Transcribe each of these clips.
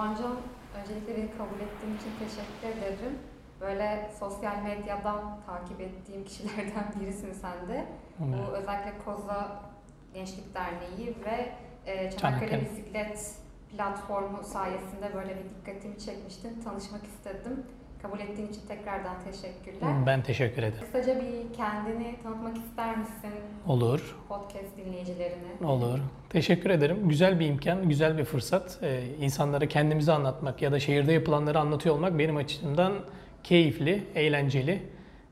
Doğancan, öncelikle beni kabul ettiğin için teşekkür ederim. Böyle sosyal medyadan takip ettiğim kişilerden birisin sen de. Bu özellikle Koza Gençlik Derneği ve e, Çanakkale Çanakkale. Bisiklet platformu sayesinde böyle bir dikkatimi çekmiştin. Tanışmak istedim. Kabul ettiğin için tekrardan teşekkürler. Ben teşekkür ederim. Kısaca bir kendini tanıtmak ister misin Olur, podcast dinleyicilerine? olur. Teşekkür ederim. Güzel bir imkan, güzel bir fırsat. Ee, insanlara kendimizi anlatmak ya da şehirde yapılanları anlatıyor olmak benim açımdan keyifli, eğlenceli.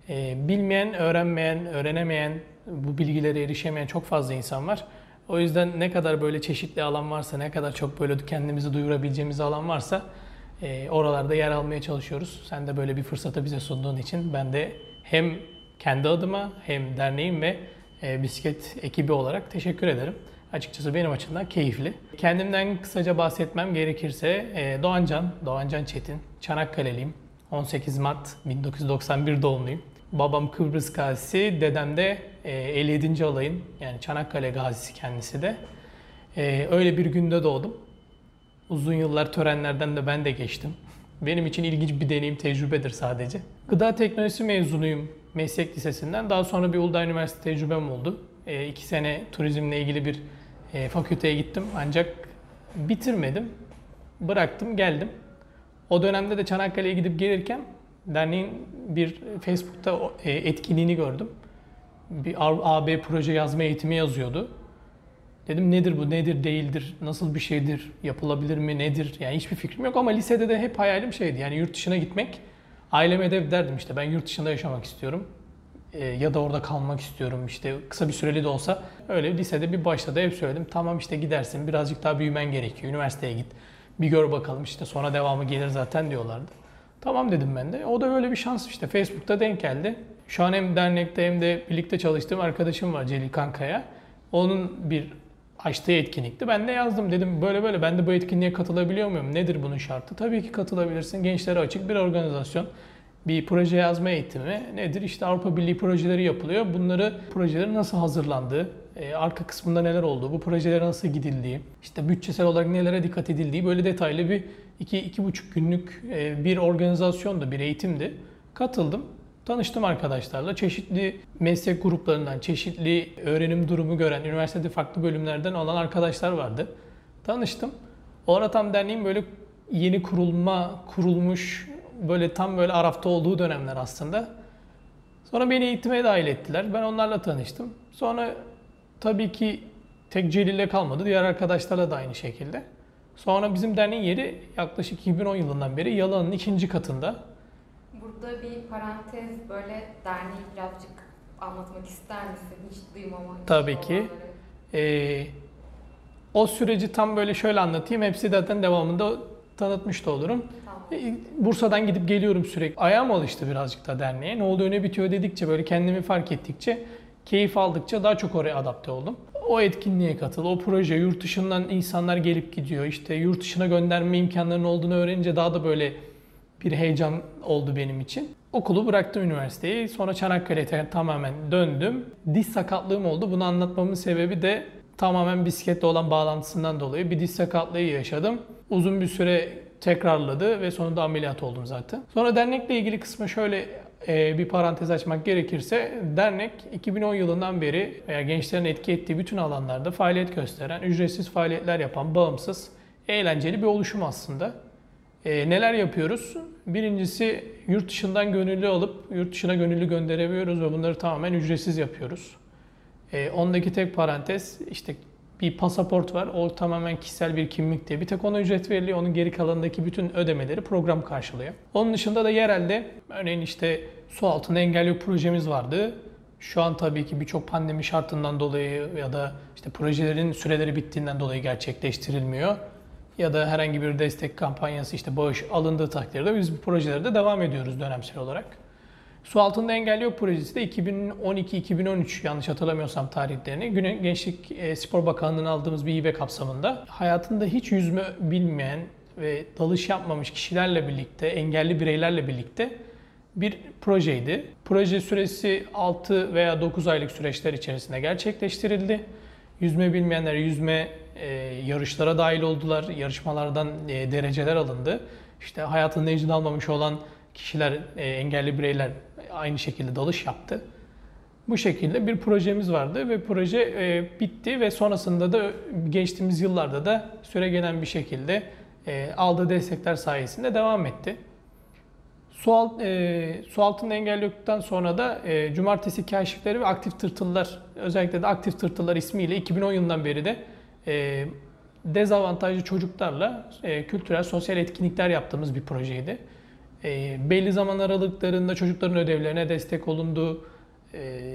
Ee, bilmeyen, öğrenmeyen, öğrenemeyen, bu bilgilere erişemeyen çok fazla insan var. O yüzden ne kadar böyle çeşitli alan varsa, ne kadar çok böyle kendimizi duyurabileceğimiz alan varsa e, oralarda yer almaya çalışıyoruz. Sen de böyle bir fırsatı bize sunduğun için ben de hem kendi adıma hem derneğim ve e, bisiklet ekibi olarak teşekkür ederim. Açıkçası benim açımdan keyifli. Kendimden kısaca bahsetmem gerekirse e, Doğancan, Doğancan Çetin, Çanakkale'liyim. 18 Mart 1991 doğumluyum. Babam Kıbrıs gazisi, dedem de e, 57. alayın yani Çanakkale gazisi kendisi de. E, öyle bir günde doğdum. Uzun yıllar törenlerden de ben de geçtim. Benim için ilginç bir deneyim, tecrübedir sadece. Gıda teknolojisi mezunuyum meslek lisesinden. Daha sonra bir Uludağ Üniversitesi tecrübem oldu. E, iki sene turizmle ilgili bir e, fakülteye gittim ancak bitirmedim. Bıraktım, geldim. O dönemde de Çanakkale'ye gidip gelirken derneğin bir Facebook'ta e, etkinliğini gördüm. Bir AB proje yazma eğitimi yazıyordu. Dedim nedir bu, nedir, değildir, nasıl bir şeydir, yapılabilir mi, nedir? Yani hiçbir fikrim yok ama lisede de hep hayalim şeydi. Yani yurt dışına gitmek. Aileme hedef derdim işte ben yurt dışında yaşamak istiyorum. Ee, ya da orada kalmak istiyorum işte kısa bir süreli de olsa. Öyle lisede bir başladı hep söyledim. Tamam işte gidersin birazcık daha büyümen gerekiyor. Üniversiteye git. Bir gör bakalım işte sonra devamı gelir zaten diyorlardı. Tamam dedim ben de. O da böyle bir şans işte Facebook'ta denk geldi. Şu an hem dernekte hem de birlikte çalıştığım arkadaşım var Celil Kankaya. Onun bir açtığı etkinlikti. Ben de yazdım dedim böyle böyle ben de bu etkinliğe katılabiliyor muyum? Nedir bunun şartı? Tabii ki katılabilirsin. Gençlere açık bir organizasyon. Bir proje yazma eğitimi nedir? İşte Avrupa Birliği projeleri yapılıyor. Bunları projelerin nasıl hazırlandığı, e, arka kısmında neler olduğu, bu projelere nasıl gidildiği, işte bütçesel olarak nelere dikkat edildiği böyle detaylı bir iki, iki buçuk günlük e, bir organizasyondu, bir eğitimdi. Katıldım. Tanıştım arkadaşlarla. Çeşitli meslek gruplarından, çeşitli öğrenim durumu gören, üniversitede farklı bölümlerden olan arkadaşlar vardı. Tanıştım. O tam derneğin böyle yeni kurulma, kurulmuş, böyle tam böyle arafta olduğu dönemler aslında. Sonra beni eğitime dahil ettiler. Ben onlarla tanıştım. Sonra tabii ki tek Celil'le kalmadı. Diğer arkadaşlarla da aynı şekilde. Sonra bizim derneğin yeri yaklaşık 2010 yılından beri Yalan'ın ikinci katında. Burada bir parantez böyle derneği birazcık anlatmak ister misin? Hiç duymama. Tabii ki. Ee, o süreci tam böyle şöyle anlatayım. Hepsi zaten devamında tanıtmış da olurum. Tamam. Ee, Bursa'dan gidip geliyorum sürekli. Ayağım alıştı birazcık da derneğe. Ne oluyor ne bitiyor dedikçe böyle kendimi fark ettikçe, keyif aldıkça daha çok oraya adapte oldum. O etkinliğe katıl, o proje, yurt dışından insanlar gelip gidiyor. İşte yurt dışına gönderme imkanlarının olduğunu öğrenince daha da böyle bir heyecan oldu benim için. Okulu bıraktım üniversiteyi. Sonra Çanakkale'ye tamamen döndüm. Diş sakatlığım oldu. Bunu anlatmamın sebebi de tamamen bisikletle olan bağlantısından dolayı bir diş sakatlığı yaşadım. Uzun bir süre tekrarladı ve sonunda ameliyat oldum zaten. Sonra dernekle ilgili kısmı şöyle e, bir parantez açmak gerekirse dernek 2010 yılından beri veya gençlerin etki ettiği bütün alanlarda faaliyet gösteren, ücretsiz faaliyetler yapan, bağımsız, eğlenceli bir oluşum aslında. E, neler yapıyoruz? Birincisi yurt dışından gönüllü alıp yurt dışına gönüllü gönderebiliyoruz ve bunları tamamen ücretsiz yapıyoruz. E, ondaki tek parantez işte bir pasaport var. O tamamen kişisel bir kimlik diye. Bir tek ona ücret veriliyor. Onun geri kalanındaki bütün ödemeleri program karşılıyor. Onun dışında da yerelde örneğin işte su altında engel yok projemiz vardı. Şu an tabii ki birçok pandemi şartından dolayı ya da işte projelerin süreleri bittiğinden dolayı gerçekleştirilmiyor. Ya da herhangi bir destek kampanyası işte bağış alındığı takdirde biz bu projelerde devam ediyoruz dönemsel olarak. Su altında engel yok projesi de 2012-2013 yanlış hatırlamıyorsam tarihlerini Güne Gençlik e, Spor Bakanlığı'nın aldığımız bir hibe kapsamında hayatında hiç yüzme bilmeyen ve dalış yapmamış kişilerle birlikte, engelli bireylerle birlikte bir projeydi. Proje süresi 6 veya 9 aylık süreçler içerisinde gerçekleştirildi. Yüzme bilmeyenlere yüzme e, yarışlara dahil oldular. Yarışmalardan e, dereceler alındı. İşte hayatında ecini almamış olan kişiler, e, engelli bireyler aynı şekilde dalış yaptı. Bu şekilde bir projemiz vardı ve proje e, bitti ve sonrasında da geçtiğimiz yıllarda da süre gelen bir şekilde e, aldığı destekler sayesinde devam etti. Su, alt, e, su altında engelliyorduktan sonra da e, cumartesi keşifleri ve aktif tırtıllar, özellikle de aktif tırtıllar ismiyle 2010 yılından beri de e, dezavantajlı çocuklarla e, kültürel, sosyal etkinlikler yaptığımız bir projeydi. E, belli zaman aralıklarında çocukların ödevlerine destek olundu. E,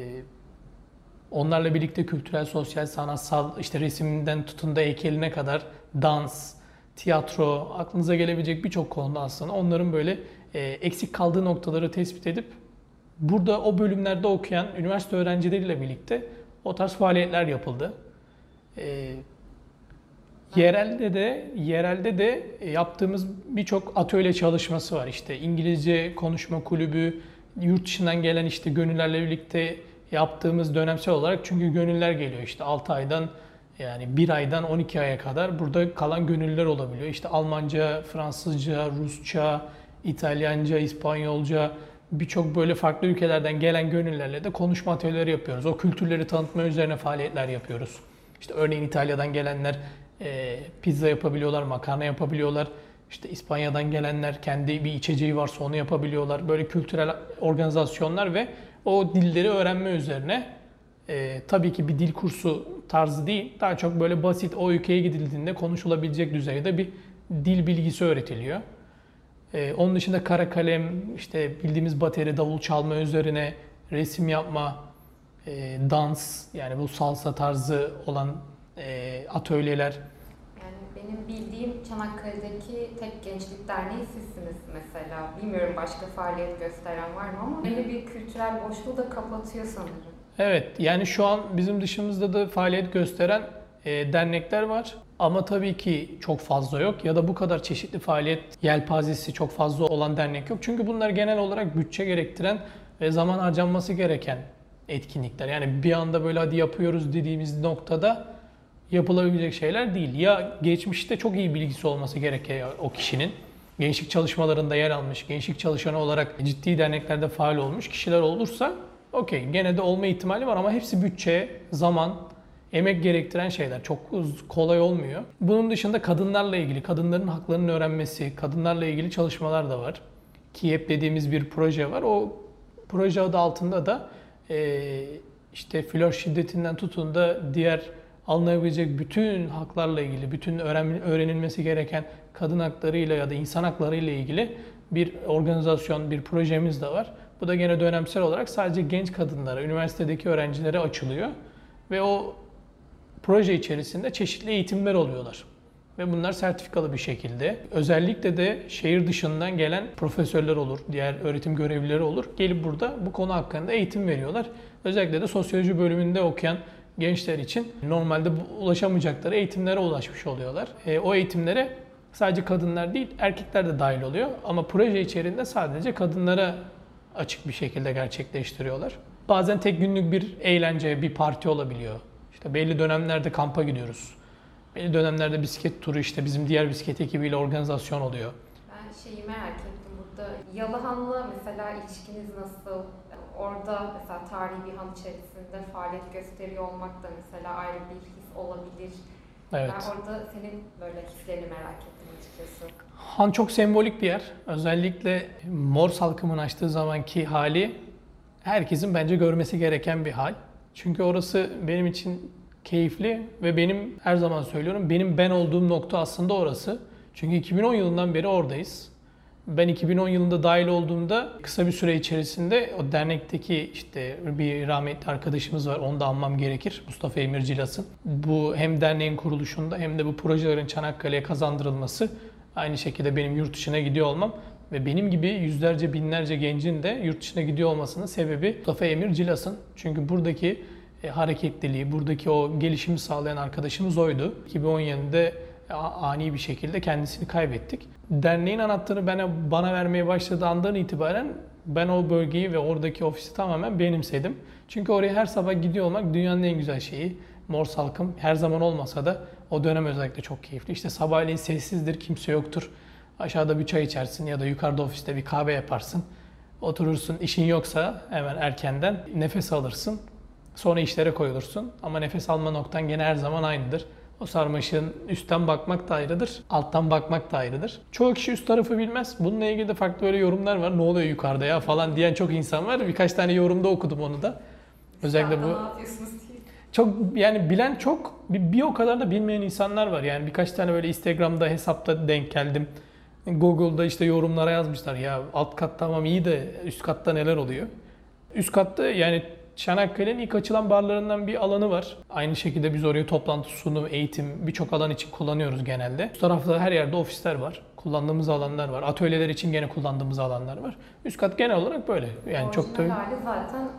onlarla birlikte kültürel, sosyal, sanatsal, işte resimden tutun da heykeline kadar dans, tiyatro, aklınıza gelebilecek birçok konuda aslında onların böyle e, eksik kaldığı noktaları tespit edip burada o bölümlerde okuyan üniversite öğrencileriyle birlikte o tarz faaliyetler yapıldı. E, yerelde de yerelde de yaptığımız birçok atölye çalışması var. İşte İngilizce konuşma kulübü, yurt dışından gelen işte gönüllerle birlikte yaptığımız dönemsel olarak çünkü gönüller geliyor işte 6 aydan yani 1 aydan 12 aya kadar burada kalan gönüller olabiliyor. İşte Almanca, Fransızca, Rusça, İtalyanca, İspanyolca birçok böyle farklı ülkelerden gelen gönüllerle de konuşma atölyeleri yapıyoruz. O kültürleri tanıtma üzerine faaliyetler yapıyoruz. İşte örneğin İtalya'dan gelenler e, pizza yapabiliyorlar, makarna yapabiliyorlar. İşte İspanya'dan gelenler kendi bir içeceği varsa onu yapabiliyorlar. Böyle kültürel organizasyonlar ve o dilleri öğrenme üzerine e, tabii ki bir dil kursu tarzı değil. Daha çok böyle basit o ülkeye gidildiğinde konuşulabilecek düzeyde bir dil bilgisi öğretiliyor. Ee, onun dışında kara kalem, işte bildiğimiz bateri, davul çalma üzerine resim yapma, e, dans yani bu salsa tarzı olan e, atölyeler. Yani benim bildiğim Çanakkale'deki tek gençlik derneği sizsiniz mesela. Bilmiyorum başka faaliyet gösteren var mı ama böyle bir kültürel boşluğu da kapatıyor sanırım. Evet yani şu an bizim dışımızda da faaliyet gösteren e, dernekler var. Ama tabii ki çok fazla yok ya da bu kadar çeşitli faaliyet yelpazesi çok fazla olan dernek yok. Çünkü bunlar genel olarak bütçe gerektiren ve zaman harcanması gereken etkinlikler. Yani bir anda böyle hadi yapıyoruz dediğimiz noktada yapılabilecek şeyler değil. Ya geçmişte çok iyi bilgisi olması gerekiyor o kişinin. Gençlik çalışmalarında yer almış, gençlik çalışanı olarak ciddi derneklerde faal olmuş kişiler olursa okey gene de olma ihtimali var ama hepsi bütçe, zaman, emek gerektiren şeyler. Çok kolay olmuyor. Bunun dışında kadınlarla ilgili, kadınların haklarının öğrenmesi, kadınlarla ilgili çalışmalar da var. KİEP dediğimiz bir proje var. O proje adı altında da e, işte flör şiddetinden tutun da diğer alınabilecek bütün haklarla ilgili, bütün öğrenilmesi gereken kadın haklarıyla ya da insan haklarıyla ilgili bir organizasyon, bir projemiz de var. Bu da gene dönemsel olarak sadece genç kadınlara, üniversitedeki öğrencilere açılıyor. Ve o proje içerisinde çeşitli eğitimler oluyorlar. Ve bunlar sertifikalı bir şekilde. Özellikle de şehir dışından gelen profesörler olur, diğer öğretim görevlileri olur. Gelip burada bu konu hakkında eğitim veriyorlar. Özellikle de sosyoloji bölümünde okuyan gençler için normalde ulaşamayacakları eğitimlere ulaşmış oluyorlar. E, o eğitimlere sadece kadınlar değil erkekler de dahil oluyor. Ama proje içerisinde sadece kadınlara açık bir şekilde gerçekleştiriyorlar. Bazen tek günlük bir eğlence, bir parti olabiliyor. İşte belli dönemlerde kampa gidiyoruz. Belli dönemlerde bisiklet turu işte bizim diğer bisiklet ekibiyle organizasyon oluyor. Ben şeyi merak ettim burada. Yalıhan'la mesela ilişkiniz nasıl? Orada mesela tarihi bir han içerisinde faaliyet gösteriyor olmak da mesela ayrı bir his olabilir. Evet. Ben orada senin böyle hislerini merak ettim açıkçası. Han çok sembolik bir yer. Özellikle mor salkımın açtığı zamanki hali herkesin bence görmesi gereken bir hal. Çünkü orası benim için keyifli ve benim her zaman söylüyorum benim ben olduğum nokta aslında orası. Çünkü 2010 yılından beri oradayız. Ben 2010 yılında dahil olduğumda kısa bir süre içerisinde o dernekteki işte bir rahmetli arkadaşımız var. Onu da anmam gerekir. Mustafa Emir Cilas'ın. Bu hem derneğin kuruluşunda hem de bu projelerin Çanakkale'ye kazandırılması aynı şekilde benim yurt dışına gidiyor olmam ve benim gibi yüzlerce binlerce gencin de yurt dışına gidiyor olmasının sebebi Mustafa Emir Cilas'ın. Çünkü buradaki e, hareketliliği, buradaki o gelişimi sağlayan arkadaşımız oydu. 2010 yılında ani bir şekilde kendisini kaybettik. Derneğin anahtarını bana, bana vermeye başladığı andan itibaren ben o bölgeyi ve oradaki ofisi tamamen benimsedim. Çünkü oraya her sabah gidiyor olmak dünyanın en güzel şeyi. Mor salkım her zaman olmasa da O dönem özellikle çok keyifli. İşte sabahleyin sessizdir, kimse yoktur. Aşağıda bir çay içersin ya da yukarıda ofiste bir kahve yaparsın. Oturursun, işin yoksa hemen erkenden nefes alırsın. Sonra işlere koyulursun. Ama nefes alma noktan gene her zaman aynıdır. O sarmaşığın üstten bakmak da ayrıdır, alttan bakmak da ayrıdır. Çoğu kişi üst tarafı bilmez. Bununla ilgili de farklı böyle yorumlar var. Ne oluyor yukarıda ya falan diyen çok insan var. Birkaç tane yorumda okudum onu da. Özellikle bu çok yani bilen çok bir, bir o kadar da bilmeyen insanlar var. Yani birkaç tane böyle Instagram'da hesapta denk geldim. Google'da işte yorumlara yazmışlar ya alt kat tamam iyi de üst katta neler oluyor? Üst katta yani Çanakkale'nin ilk açılan barlarından bir alanı var. Aynı şekilde biz orayı toplantı, sunum, eğitim birçok alan için kullanıyoruz genelde. Üst tarafta her yerde ofisler var. Kullandığımız alanlar var. Atölyeler için gene kullandığımız alanlar var. Üst kat genel olarak böyle. Yani çok da hali zaten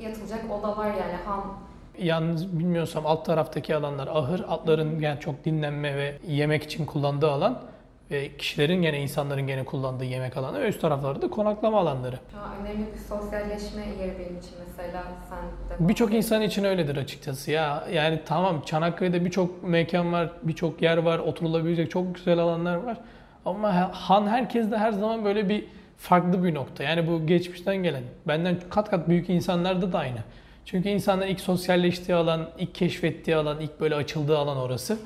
yatılacak odalar yani ham Yalnız bilmiyorsam alt taraftaki alanlar ahır, atların yani çok dinlenme ve yemek için kullandığı alan ve kişilerin gene insanların gene kullandığı yemek alanı ve üst taraflarda da konaklama alanları. Ha, önemli bir sosyalleşme yeri benim için mesela sen de. Birçok insan için öyledir açıkçası ya. Yani tamam Çanakkale'de birçok mekan var, birçok yer var, oturulabilecek çok güzel alanlar var. Ama Han herkeste her zaman böyle bir farklı bir nokta. Yani bu geçmişten gelen, benden kat kat büyük insanlarda da aynı. Çünkü insanlar ilk sosyalleştiği alan, ilk keşfettiği alan, ilk böyle açıldığı alan orası.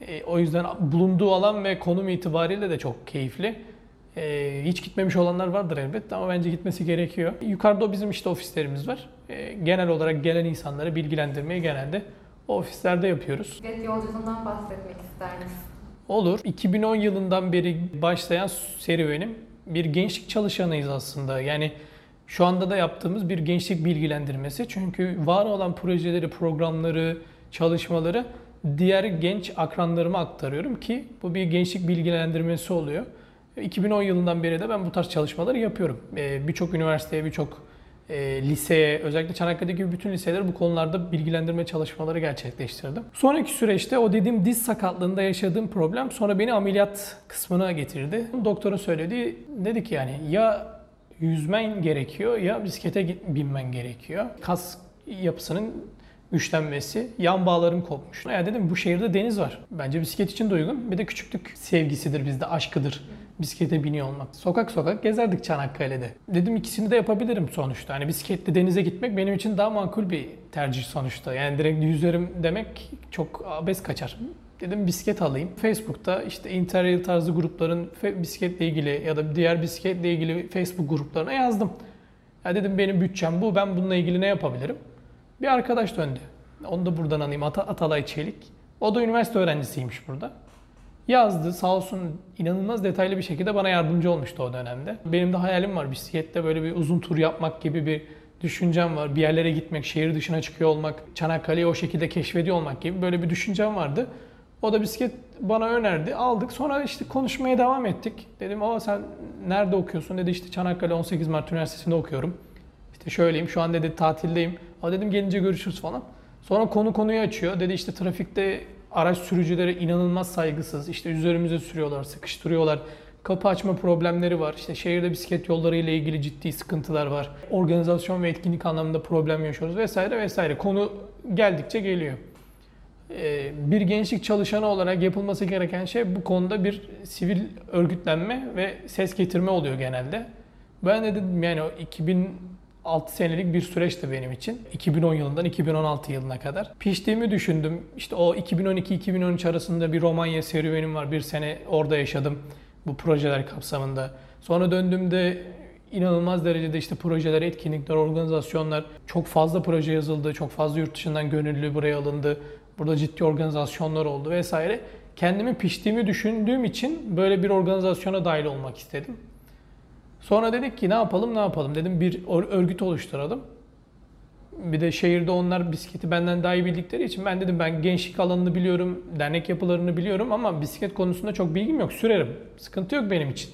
E, o yüzden bulunduğu alan ve konum itibariyle de çok keyifli. E, hiç gitmemiş olanlar vardır elbette ama bence gitmesi gerekiyor. Yukarıda bizim işte ofislerimiz var. E, genel olarak gelen insanları bilgilendirmeyi genelde o ofislerde yapıyoruz. Bisiklet yolculuğundan bahsetmek ister misin? Olur. 2010 yılından beri başlayan serüvenim bir gençlik çalışanıyız aslında. Yani şu anda da yaptığımız bir gençlik bilgilendirmesi. Çünkü var olan projeleri, programları, çalışmaları diğer genç akranlarıma aktarıyorum ki bu bir gençlik bilgilendirmesi oluyor. 2010 yılından beri de ben bu tarz çalışmaları yapıyorum. Ee, Birçok üniversiteye, birçok e, liseye, özellikle Çanakkale'deki bütün liseler bu konularda bilgilendirme çalışmaları gerçekleştirdim. Sonraki süreçte o dediğim diz sakatlığında yaşadığım problem sonra beni ameliyat kısmına getirdi. Doktorun söylediği dedi ki yani ya yüzmen gerekiyor ya bisiklete binmen gerekiyor. Kas yapısının güçlenmesi, yan bağlarım kopmuş. Ya dedim bu şehirde deniz var. Bence bisiklet için de uygun. Bir de küçüklük sevgisidir bizde, aşkıdır. Bisiklete biniyor olmak. Sokak sokak gezerdik Çanakkale'de. Dedim ikisini de yapabilirim sonuçta. Hani bisikletle denize gitmek benim için daha makul bir tercih sonuçta. Yani direkt yüzerim demek çok abes kaçar. Dedim bisiklet alayım. Facebook'ta işte interrail tarzı grupların bisikletle ilgili ya da diğer bisikletle ilgili Facebook gruplarına yazdım. Ya dedim benim bütçem bu, ben bununla ilgili ne yapabilirim? Bir arkadaş döndü. Onu da buradan alayım. Ata- Atalay Çelik. O da üniversite öğrencisiymiş burada. Yazdı sağ olsun inanılmaz detaylı bir şekilde bana yardımcı olmuştu o dönemde. Benim de hayalim var bisiklette böyle bir uzun tur yapmak gibi bir düşüncem var. Bir yerlere gitmek, şehir dışına çıkıyor olmak, Çanakkale'yi o şekilde keşfediyor olmak gibi böyle bir düşüncem vardı. O da bisiklet bana önerdi. Aldık. Sonra işte konuşmaya devam ettik. Dedim o sen nerede okuyorsun? Dedi işte Çanakkale 18 Mart Üniversitesi'nde okuyorum. İşte şöyleyim şu an dedi tatildeyim. Ha dedim gelince görüşürüz falan. Sonra konu konuyu açıyor. Dedi işte trafikte araç sürücülere inanılmaz saygısız. İşte üzerimize sürüyorlar, sıkıştırıyorlar. Kapı açma problemleri var. İşte şehirde bisiklet yolları ile ilgili ciddi sıkıntılar var. Organizasyon ve etkinlik anlamında problem yaşıyoruz vesaire vesaire. Konu geldikçe geliyor. Ee, bir gençlik çalışanı olarak yapılması gereken şey bu konuda bir sivil örgütlenme ve ses getirme oluyor genelde. Ben de dedim yani 2000 6 senelik bir süreçti benim için. 2010 yılından 2016 yılına kadar. Piştiğimi düşündüm. İşte o 2012-2013 arasında bir Romanya serüvenim var. Bir sene orada yaşadım bu projeler kapsamında. Sonra döndüğümde inanılmaz derecede işte projeler, etkinlikler, organizasyonlar, çok fazla proje yazıldı, çok fazla yurt dışından gönüllü buraya alındı. Burada ciddi organizasyonlar oldu vesaire. Kendimi piştiğimi düşündüğüm için böyle bir organizasyona dahil olmak istedim. Sonra dedik ki ne yapalım ne yapalım dedim bir örgüt oluşturalım. Bir de şehirde onlar bisikleti benden daha iyi bildikleri için ben dedim ben gençlik alanını biliyorum, dernek yapılarını biliyorum ama bisiklet konusunda çok bilgim yok. Sürerim. Sıkıntı yok benim için.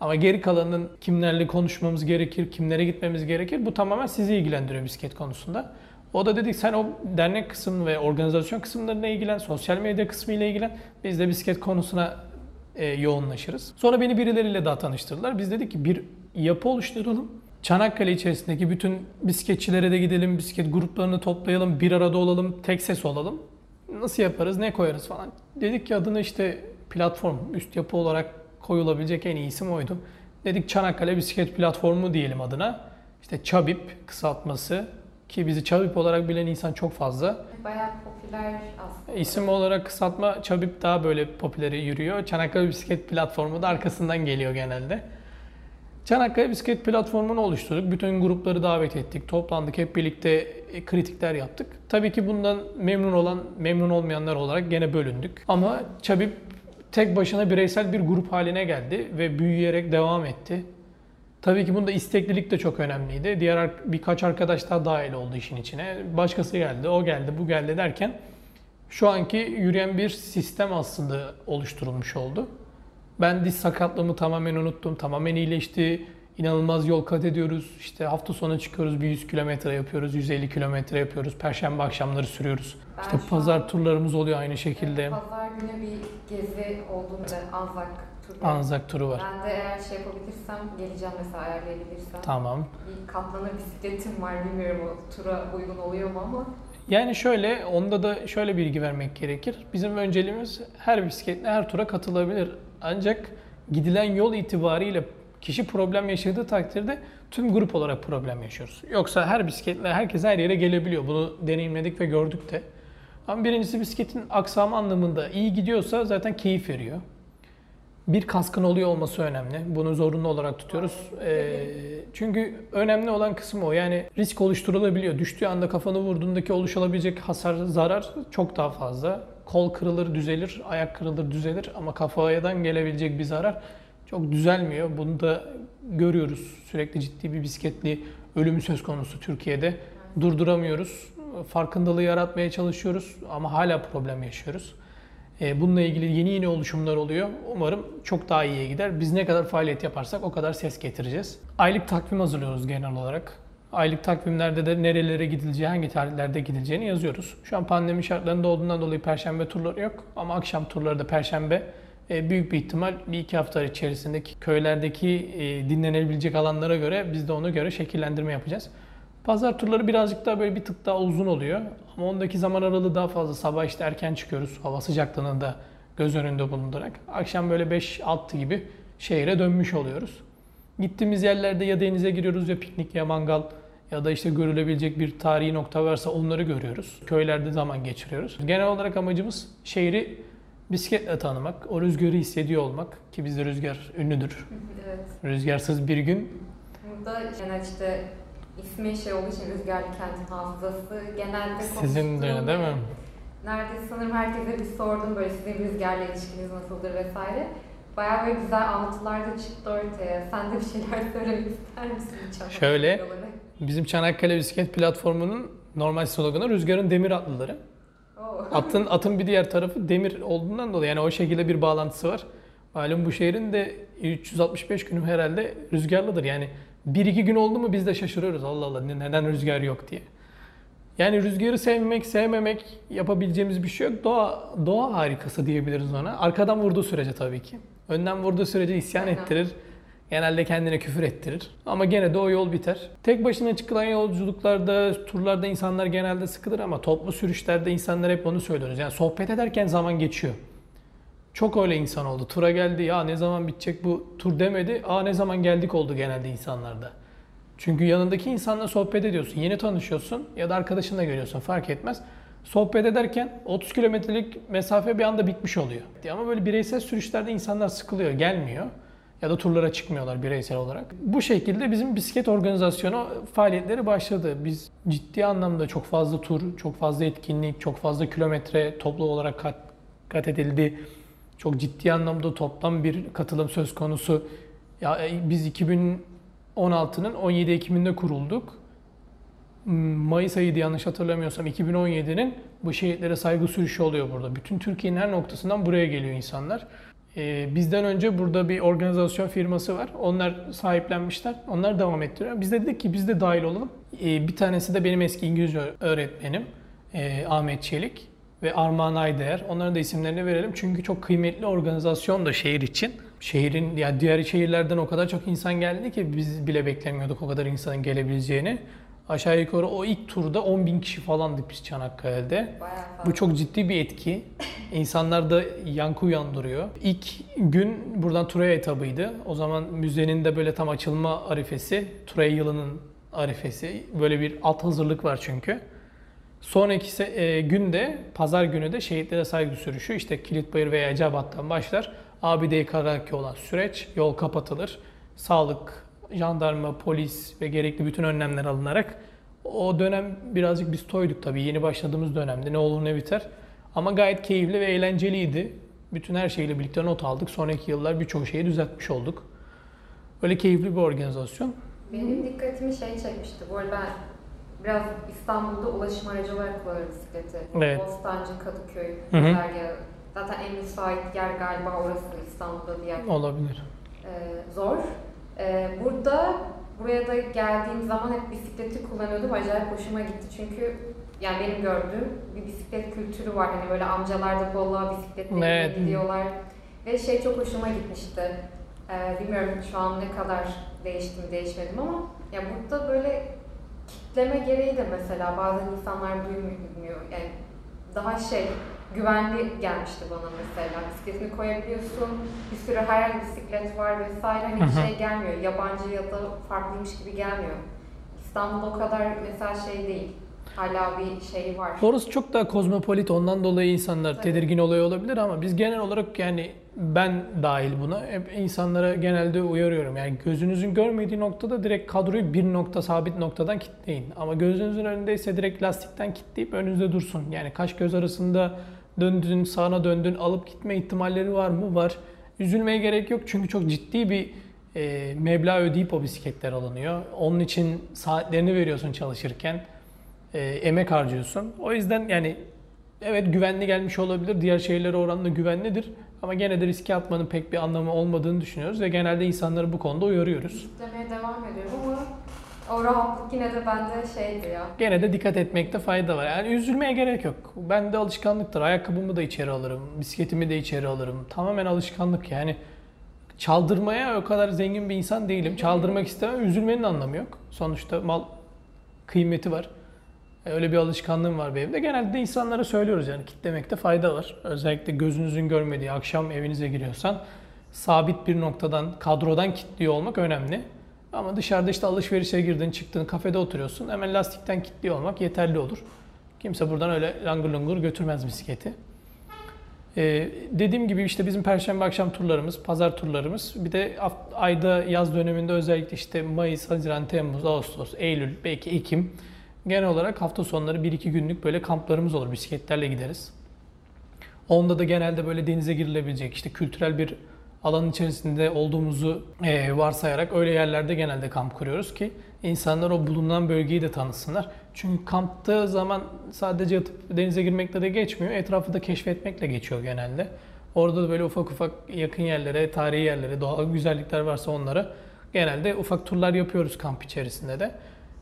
Ama geri kalanın kimlerle konuşmamız gerekir, kimlere gitmemiz gerekir bu tamamen sizi ilgilendiriyor bisiklet konusunda. O da dedik sen o dernek kısmı ve organizasyon kısımlarına ilgilen, sosyal medya kısmı ile ilgilen. Biz de bisiklet konusuna e, yoğunlaşırız. Sonra beni birileriyle daha tanıştırdılar. Biz dedik ki bir yapı oluşturalım. Çanakkale içerisindeki bütün bisikletçilere de gidelim, bisiklet gruplarını toplayalım, bir arada olalım, tek ses olalım. Nasıl yaparız, ne koyarız falan. Dedik ki adını işte platform, üst yapı olarak koyulabilecek en iyi isim oydu. Dedik Çanakkale Bisiklet Platformu diyelim adına. İşte Çabip kısaltması ki bizi Çabip olarak bilen insan çok fazla. Bayağı popüler aslında. İsim olarak kısaltma Çabip daha böyle popüleri yürüyor. Çanakkale Bisiklet Platformu da arkasından geliyor genelde. Çanakkale Bisiklet Platformu'nu oluşturduk. Bütün grupları davet ettik. Toplandık. Hep birlikte e, kritikler yaptık. Tabii ki bundan memnun olan, memnun olmayanlar olarak gene bölündük. Ama Çabip tek başına bireysel bir grup haline geldi ve büyüyerek devam etti. Tabii ki bunda isteklilik de çok önemliydi. Diğer birkaç arkadaş daha dahil oldu işin içine. Başkası geldi, o geldi, bu geldi derken şu anki yürüyen bir sistem aslında oluşturulmuş oldu. Ben diz sakatlığımı tamamen unuttum. Tamamen iyileşti. İnanılmaz yol kat ediyoruz. İşte hafta sonu çıkıyoruz. Bir 100 kilometre yapıyoruz. 150 kilometre yapıyoruz. Perşembe akşamları sürüyoruz. Ben İşte pazar turlarımız oluyor aynı şekilde. Pazar günü bir gezi olduğunda Anzak turu. Anzak turu var. Ben de eğer şey yapabilirsem geleceğim mesela ayarlayabilirsem. Tamam. Bir katlanır bisikletim var bilmiyorum o tura uygun oluyor mu ama. Yani şöyle, onda da şöyle bilgi vermek gerekir. Bizim önceliğimiz her bisikletle her tura katılabilir. Ancak gidilen yol itibariyle kişi problem yaşadığı takdirde tüm grup olarak problem yaşıyoruz. Yoksa her bisikletle herkes her yere gelebiliyor. Bunu deneyimledik ve gördük de. Ama birincisi bisikletin aksamı anlamında iyi gidiyorsa zaten keyif veriyor. Bir kaskın oluyor olması önemli. Bunu zorunlu olarak tutuyoruz. Ee, çünkü önemli olan kısım o. Yani risk oluşturulabiliyor. Düştüğü anda kafanı vurduğundaki oluşabilecek hasar, zarar çok daha fazla. Kol kırılır, düzelir, ayak kırılır, düzelir ama kafadan gelebilecek bir zarar çok düzelmiyor. Bunu da görüyoruz. Sürekli ciddi bir bisikletli ölümü söz konusu Türkiye'de. Durduramıyoruz. Farkındalığı yaratmaya çalışıyoruz ama hala problem yaşıyoruz. E, Bununla ilgili yeni yeni oluşumlar oluyor. Umarım çok daha iyiye gider. Biz ne kadar faaliyet yaparsak o kadar ses getireceğiz. Aylık takvim hazırlıyoruz genel olarak. Aylık takvimlerde de nerelere gidileceği, hangi tarihlerde gidileceğini yazıyoruz. Şu an pandemi şartlarında olduğundan dolayı perşembe turları yok. Ama akşam turları da perşembe e, büyük bir ihtimal bir iki hafta içerisindeki köylerdeki e, dinlenebilecek alanlara göre biz de ona göre şekillendirme yapacağız. Pazar turları birazcık daha böyle bir tık daha uzun oluyor. Ama ondaki zaman aralığı daha fazla. Sabah işte erken çıkıyoruz. Hava sıcaklığını da göz önünde bulundurarak. Akşam böyle 5-6 gibi şehre dönmüş oluyoruz. Gittiğimiz yerlerde ya denize giriyoruz ya piknik ya mangal ya da işte görülebilecek bir tarihi nokta varsa onları görüyoruz. Köylerde zaman geçiriyoruz. Genel olarak amacımız şehri bisikletle tanımak, o rüzgarı hissediyor olmak ki bizde rüzgar ünlüdür. Evet. Rüzgarsız bir gün Burada genel işte ismi şey olduğu için Rüzgarlı Kent'in hafızası genelde sizin de değil mi? Neredeyse sanırım herkese bir sordum böyle sizin rüzgarla ilişkiniz nasıldır vesaire. Bayağı böyle güzel anlatılar da çıktı ortaya. Sen de bir şeyler söylemek ister misin? Çanakkale Şöyle. Bizim Çanakkale Bisiklet Platformu'nun normal sloganı Rüzgarın Demir Atlıları. Atın atın bir diğer tarafı demir olduğundan dolayı yani o şekilde bir bağlantısı var. Malum bu şehrin de 365 günü herhalde rüzgarlıdır. Yani bir iki gün oldu mu biz de şaşırıyoruz. Allah Allah ne- neden rüzgar yok diye. Yani rüzgarı sevmek, sevmemek yapabileceğimiz bir şey yok. Doğa, doğa harikası diyebiliriz ona. Arkadan vurduğu sürece tabii ki. Önden vurduğu sürece isyan Aynen. ettirir. Genelde kendine küfür ettirir. Ama gene de o yol biter. Tek başına çıkılan yolculuklarda, turlarda insanlar genelde sıkılır ama toplu sürüşlerde insanlar hep onu söylüyoruz. Yani sohbet ederken zaman geçiyor. Çok öyle insan oldu. Tura geldi ya ne zaman bitecek bu tur demedi. Aa ne zaman geldik oldu genelde insanlarda. Çünkü yanındaki insanla sohbet ediyorsun. Yeni tanışıyorsun ya da arkadaşınla görüyorsun fark etmez. Sohbet ederken 30 kilometrelik mesafe bir anda bitmiş oluyor. Ama böyle bireysel sürüşlerde insanlar sıkılıyor, gelmiyor. Ya da turlara çıkmıyorlar bireysel olarak. Bu şekilde bizim bisiklet organizasyonu faaliyetleri başladı. Biz ciddi anlamda çok fazla tur, çok fazla etkinlik, çok fazla kilometre toplu olarak kat, kat edildi. Çok ciddi anlamda toplam bir katılım söz konusu. Ya e, biz 2016'nın 17 Ekim'inde kurulduk. Hmm, Mayıs ayıydı yanlış hatırlamıyorsam 2017'nin bu şehitlere saygı sürüşü oluyor burada. Bütün Türkiye'nin her noktasından buraya geliyor insanlar. Ee, bizden önce burada bir organizasyon firması var. Onlar sahiplenmişler. Onlar devam ettiriyor. Biz de dedik ki biz de dahil olalım. Ee, bir tanesi de benim eski İngilizce öğretmenim ee, Ahmet Çelik ve Armağan Aydeğer. Onların da isimlerini verelim. Çünkü çok kıymetli organizasyon da şehir için. Şehrin ya diğer şehirlerden o kadar çok insan geldi ki biz bile beklemiyorduk o kadar insanın gelebileceğini. Aşağı yukarı o ilk turda 10 bin kişi falandık biz Çanakkale'de. Bu çok ciddi bir etki. İnsanlarda yankı uyandırıyor. İlk gün buradan Troya etabıydı. O zaman müzenin de böyle tam açılma arifesi, Troya yılının arifesi. Böyle bir alt hazırlık var çünkü. Sonraki e, günde, pazar günü de şehitlere saygı sürüşü. işte Kilitbayır veya Ecebat'tan başlar. Abide-i Karaki olan süreç, yol kapatılır. Sağlık, jandarma, polis ve gerekli bütün önlemler alınarak o dönem birazcık biz toyduk tabii yeni başladığımız dönemde ne olur ne biter. Ama gayet keyifli ve eğlenceliydi. Bütün her şeyle birlikte not aldık. Sonraki yıllar birçok şeyi düzeltmiş olduk. Öyle keyifli bir organizasyon. Benim dikkatimi şey çekmişti. Bu arada ben biraz İstanbul'da ulaşım aracı olarak kullanıyorum bisikleti. Evet. Bostancı, Kadıköy, Hı hı. güzergahı. Zaten en müsait yer galiba orası İstanbul'da bir yer. Olabilir. Ee, zor. Ee, burada buraya da geldiğim zaman hep bisikleti kullanıyordum. Acayip hoşuma gitti çünkü yani benim gördüğüm bir bisiklet kültürü var. Hani böyle amcalar da kolla bisikletle Evet. gidiyorlar. Ve şey çok hoşuma gitmişti. Ee, bilmiyorum şu an ne kadar değiştim değişmedim ama ya burada böyle kitleme gereği de mesela bazen insanlar duymuyor. Yani daha şey güvenli gelmişti bana mesela. Bisikletini koyabiliyorsun. Bir sürü her bisiklet var vesaire. Hani bir şey gelmiyor. Yabancı ya da farklıymış gibi gelmiyor. İstanbul o kadar mesela şey değil. Hala bir şey var. Orası çok daha kozmopolit ondan dolayı insanlar Tabii. tedirgin oluyor olabilir ama biz genel olarak yani ben dahil buna hep insanlara genelde uyarıyorum. Yani gözünüzün görmediği noktada direkt kadroyu bir nokta sabit noktadan kilitleyin. Ama gözünüzün önündeyse direkt lastikten kilitleyip önünüzde dursun. Yani kaş göz arasında döndün, sağına döndün alıp gitme ihtimalleri var mı? Var. Üzülmeye gerek yok çünkü çok ciddi bir e, meblağ ödeyip o bisikletler alınıyor. Onun için saatlerini veriyorsun çalışırken e, emek harcıyorsun. O yüzden yani evet güvenli gelmiş olabilir. Diğer şehirlere oranla güvenlidir. Ama gene de riske atmanın pek bir anlamı olmadığını düşünüyoruz ve genelde insanları bu konuda uyarıyoruz. Kitlemeye devam ediyorum ama o rahatlık yine de bende şeydi ya. Gene de dikkat etmekte fayda var. Yani üzülmeye gerek yok. Ben de alışkanlıktır. Ayakkabımı da içeri alırım, bisikletimi de içeri alırım. Tamamen alışkanlık yani. Çaldırmaya o kadar zengin bir insan değilim. Çaldırmak istemem. Üzülmenin anlamı yok. Sonuçta mal kıymeti var. E, Öyle bir alışkanlığım var benim de. Genelde de insanlara söylüyoruz yani kitlemekte fayda var. Özellikle gözünüzün görmediği akşam evinize giriyorsan sabit bir noktadan, kadrodan kilitliyor olmak önemli. Ama dışarıda işte alışverişe girdin, çıktın, kafede oturuyorsun. Hemen lastikten kilitliyor olmak yeterli olur. Kimse buradan öyle langır lungur götürmez bisikleti. Ee, dediğim gibi işte bizim perşembe akşam turlarımız, pazar turlarımız, bir de ayda yaz döneminde özellikle işte Mayıs, Haziran, Temmuz, Ağustos, Eylül, belki Ekim genel olarak hafta sonları 1-2 günlük böyle kamplarımız olur. Bisikletlerle gideriz. Onda da genelde böyle denize girilebilecek işte kültürel bir alanın içerisinde olduğumuzu e, varsayarak öyle yerlerde genelde kamp kuruyoruz ki insanlar o bulunan bölgeyi de tanısınlar. Çünkü kampta zaman sadece yatıp denize girmekle de geçmiyor. Etrafı da keşfetmekle geçiyor genelde. Orada da böyle ufak ufak yakın yerlere, tarihi yerlere, doğal güzellikler varsa onlara genelde ufak turlar yapıyoruz kamp içerisinde de.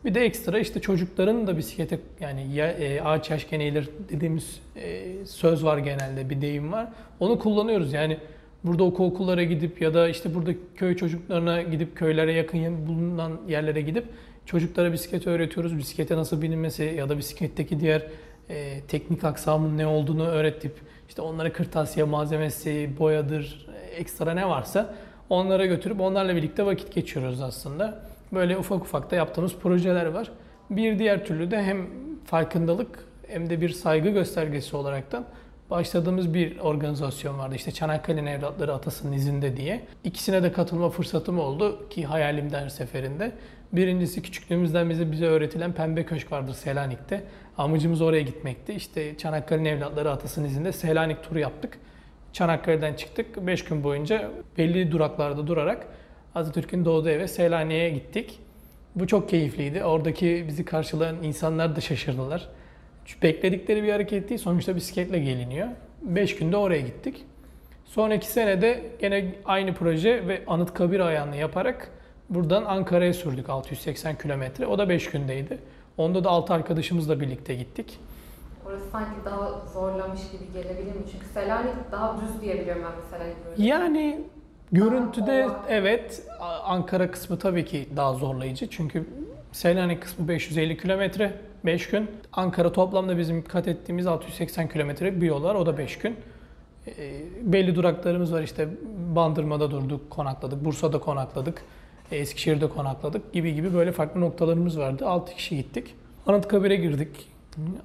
Bir de ekstra işte çocukların da bisiklete yani ya, e, ağaç yaşken eğilir dediğimiz e, söz var genelde bir deyim var. Onu kullanıyoruz yani burada okul okullara gidip ya da işte burada köy çocuklarına gidip köylere yakın bulunan yerlere gidip çocuklara bisiklet öğretiyoruz. Bisiklete nasıl binilmesi ya da bisikletteki diğer e, teknik aksamın ne olduğunu öğretip işte onlara kırtasiye malzemesi, boyadır, e, ekstra ne varsa onlara götürüp onlarla birlikte vakit geçiriyoruz aslında. Böyle ufak ufak da yaptığımız projeler var. Bir diğer türlü de hem farkındalık hem de bir saygı göstergesi olaraktan başladığımız bir organizasyon vardı. İşte Çanakkale'nin evlatları atasının izinde diye. İkisine de katılma fırsatım oldu ki hayalimde her seferinde. Birincisi küçüklüğümüzden bize bize öğretilen Pembe Köşk vardır Selanik'te. Amacımız oraya gitmekti. İşte Çanakkale'nin evlatları atasının izinde Selanik turu yaptık. Çanakkale'den çıktık. 5 gün boyunca belli duraklarda durarak Atatürk'ün doğduğu eve Selanik'e gittik. Bu çok keyifliydi. Oradaki bizi karşılayan insanlar da şaşırdılar. Çünkü bekledikleri bir hareket değil. Sonuçta bisikletle geliniyor. 5 günde oraya gittik. Sonraki sene de gene aynı proje ve Anıtkabir ayağını yaparak buradan Ankara'ya sürdük 680 kilometre. O da 5 gündeydi. Onda da 6 arkadaşımızla birlikte gittik. Orası sanki daha zorlamış gibi gelebilir mi? Çünkü Selanik daha düz diye biliyorum ben mesela. Yani görüntüde evet Ankara kısmı tabii ki daha zorlayıcı. Çünkü Selanik kısmı 550 kilometre 5 gün. Ankara toplamda bizim kat ettiğimiz 680 kilometre bir yol var. O da 5 gün. E, belli duraklarımız var işte Bandırma'da durduk, konakladık. Bursa'da konakladık. e, Eskişehir'de konakladık gibi gibi böyle farklı noktalarımız vardı. 6 kişi gittik. Anıtkabir'e girdik.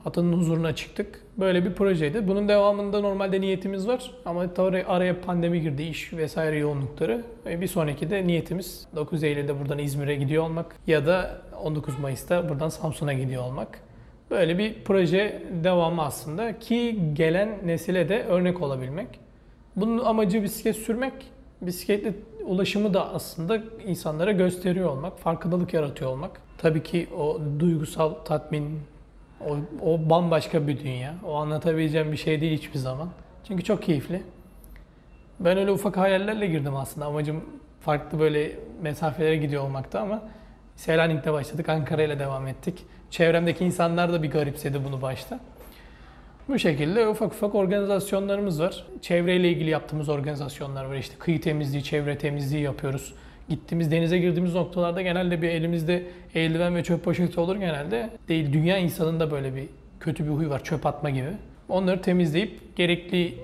Atanın huzuruna çıktık. Böyle bir projeydi. Bunun devamında normalde niyetimiz var ama tabii araya pandemi girdi, iş vesaire yoğunlukları. Ve bir sonraki de niyetimiz 9 Eylül'de buradan İzmir'e gidiyor olmak ya da 19 Mayıs'ta buradan Samsun'a gidiyor olmak. Böyle bir proje devamı aslında ki gelen nesile de örnek olabilmek. Bunun amacı bisiklet sürmek, bisikletle ulaşımı da aslında insanlara gösteriyor olmak, farkındalık yaratıyor olmak. Tabii ki o duygusal tatmin, o, o bambaşka bir dünya. O anlatabileceğim bir şey değil hiçbir zaman. Çünkü çok keyifli. Ben öyle ufak hayallerle girdim aslında. Amacım farklı böyle mesafelere gidiyor olmakta ama Selanik'te başladık, Ankara ile devam ettik. Çevremdeki insanlar da bir garipsedi bunu başta. Bu şekilde ufak ufak organizasyonlarımız var. Çevreyle ilgili yaptığımız organizasyonlar var. İşte kıyı temizliği, çevre temizliği yapıyoruz. Gittiğimiz denize girdiğimiz noktalarda genelde bir elimizde eldiven ve çöp poşeti olur genelde. Değil dünya insanında böyle bir kötü bir huy var çöp atma gibi. Onları temizleyip gerekli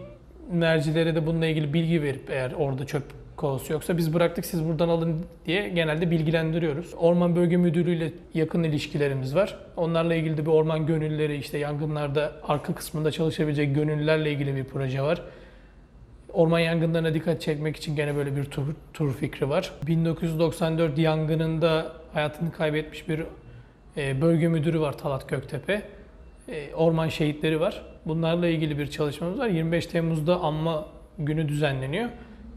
mercilere de bununla ilgili bilgi verip eğer orada çöp kovası yoksa biz bıraktık siz buradan alın diye genelde bilgilendiriyoruz. Orman Bölge Müdürlüğü ile yakın ilişkilerimiz var. Onlarla ilgili de bir orman gönüllüleri işte yangınlarda arka kısmında çalışabilecek gönüllülerle ilgili bir proje var. Orman yangınlarına dikkat çekmek için gene böyle bir tur, tur fikri var. 1994 yangınında hayatını kaybetmiş bir e, bölge müdürü var Talat Göktepe. E, orman şehitleri var. Bunlarla ilgili bir çalışmamız var. 25 Temmuz'da anma günü düzenleniyor.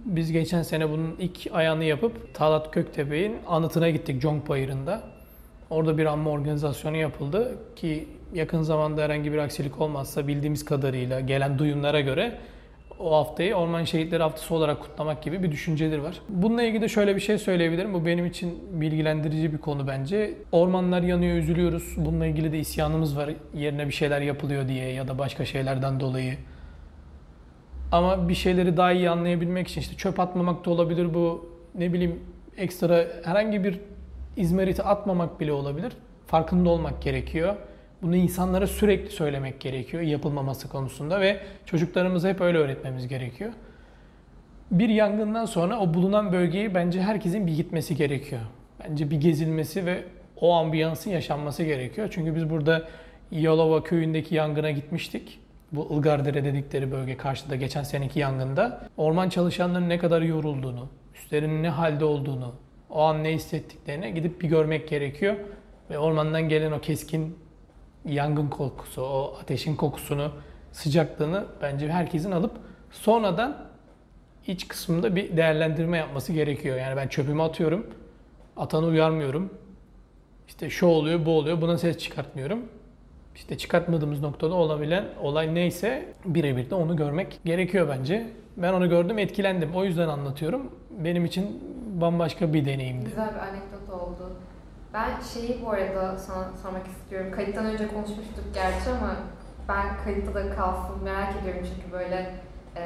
Biz geçen sene bunun ilk ayağını yapıp Talat Göktepe'nin anıtına gittik Conk Bayırı'nda. Orada bir anma organizasyonu yapıldı ki yakın zamanda herhangi bir aksilik olmazsa bildiğimiz kadarıyla gelen duyumlara göre o haftayı Orman Şehitleri Haftası olarak kutlamak gibi bir düşünceleri var. Bununla ilgili de şöyle bir şey söyleyebilirim. Bu benim için bilgilendirici bir konu bence. Ormanlar yanıyor, üzülüyoruz. Bununla ilgili de isyanımız var. Yerine bir şeyler yapılıyor diye ya da başka şeylerden dolayı. Ama bir şeyleri daha iyi anlayabilmek için işte çöp atmamak da olabilir bu. Ne bileyim ekstra herhangi bir izmariti atmamak bile olabilir. Farkında olmak gerekiyor. Bunu insanlara sürekli söylemek gerekiyor yapılmaması konusunda ve çocuklarımıza hep öyle öğretmemiz gerekiyor. Bir yangından sonra o bulunan bölgeyi bence herkesin bir gitmesi gerekiyor. Bence bir gezilmesi ve o ambiyansın yaşanması gerekiyor. Çünkü biz burada Yalova köyündeki yangına gitmiştik. Bu Ilgardere dedikleri bölge karşıda geçen seneki yangında. Orman çalışanların ne kadar yorulduğunu, üstlerinin ne halde olduğunu, o an ne hissettiklerini gidip bir görmek gerekiyor. Ve ormandan gelen o keskin yangın kokusu, o ateşin kokusunu, sıcaklığını bence herkesin alıp sonradan iç kısmında bir değerlendirme yapması gerekiyor. Yani ben çöpümü atıyorum, atanı uyarmıyorum. İşte şu oluyor, bu oluyor, buna ses çıkartmıyorum. İşte çıkartmadığımız noktada olabilen olay neyse birebir de onu görmek gerekiyor bence. Ben onu gördüm, etkilendim. O yüzden anlatıyorum. Benim için bambaşka bir deneyimdi. Güzel bir anekdot oldu. Ben şeyi bu arada sana sormak istiyorum. Kayıttan önce konuşmuştuk gerçi ama ben kayıtta da kalsın merak ediyorum çünkü böyle e,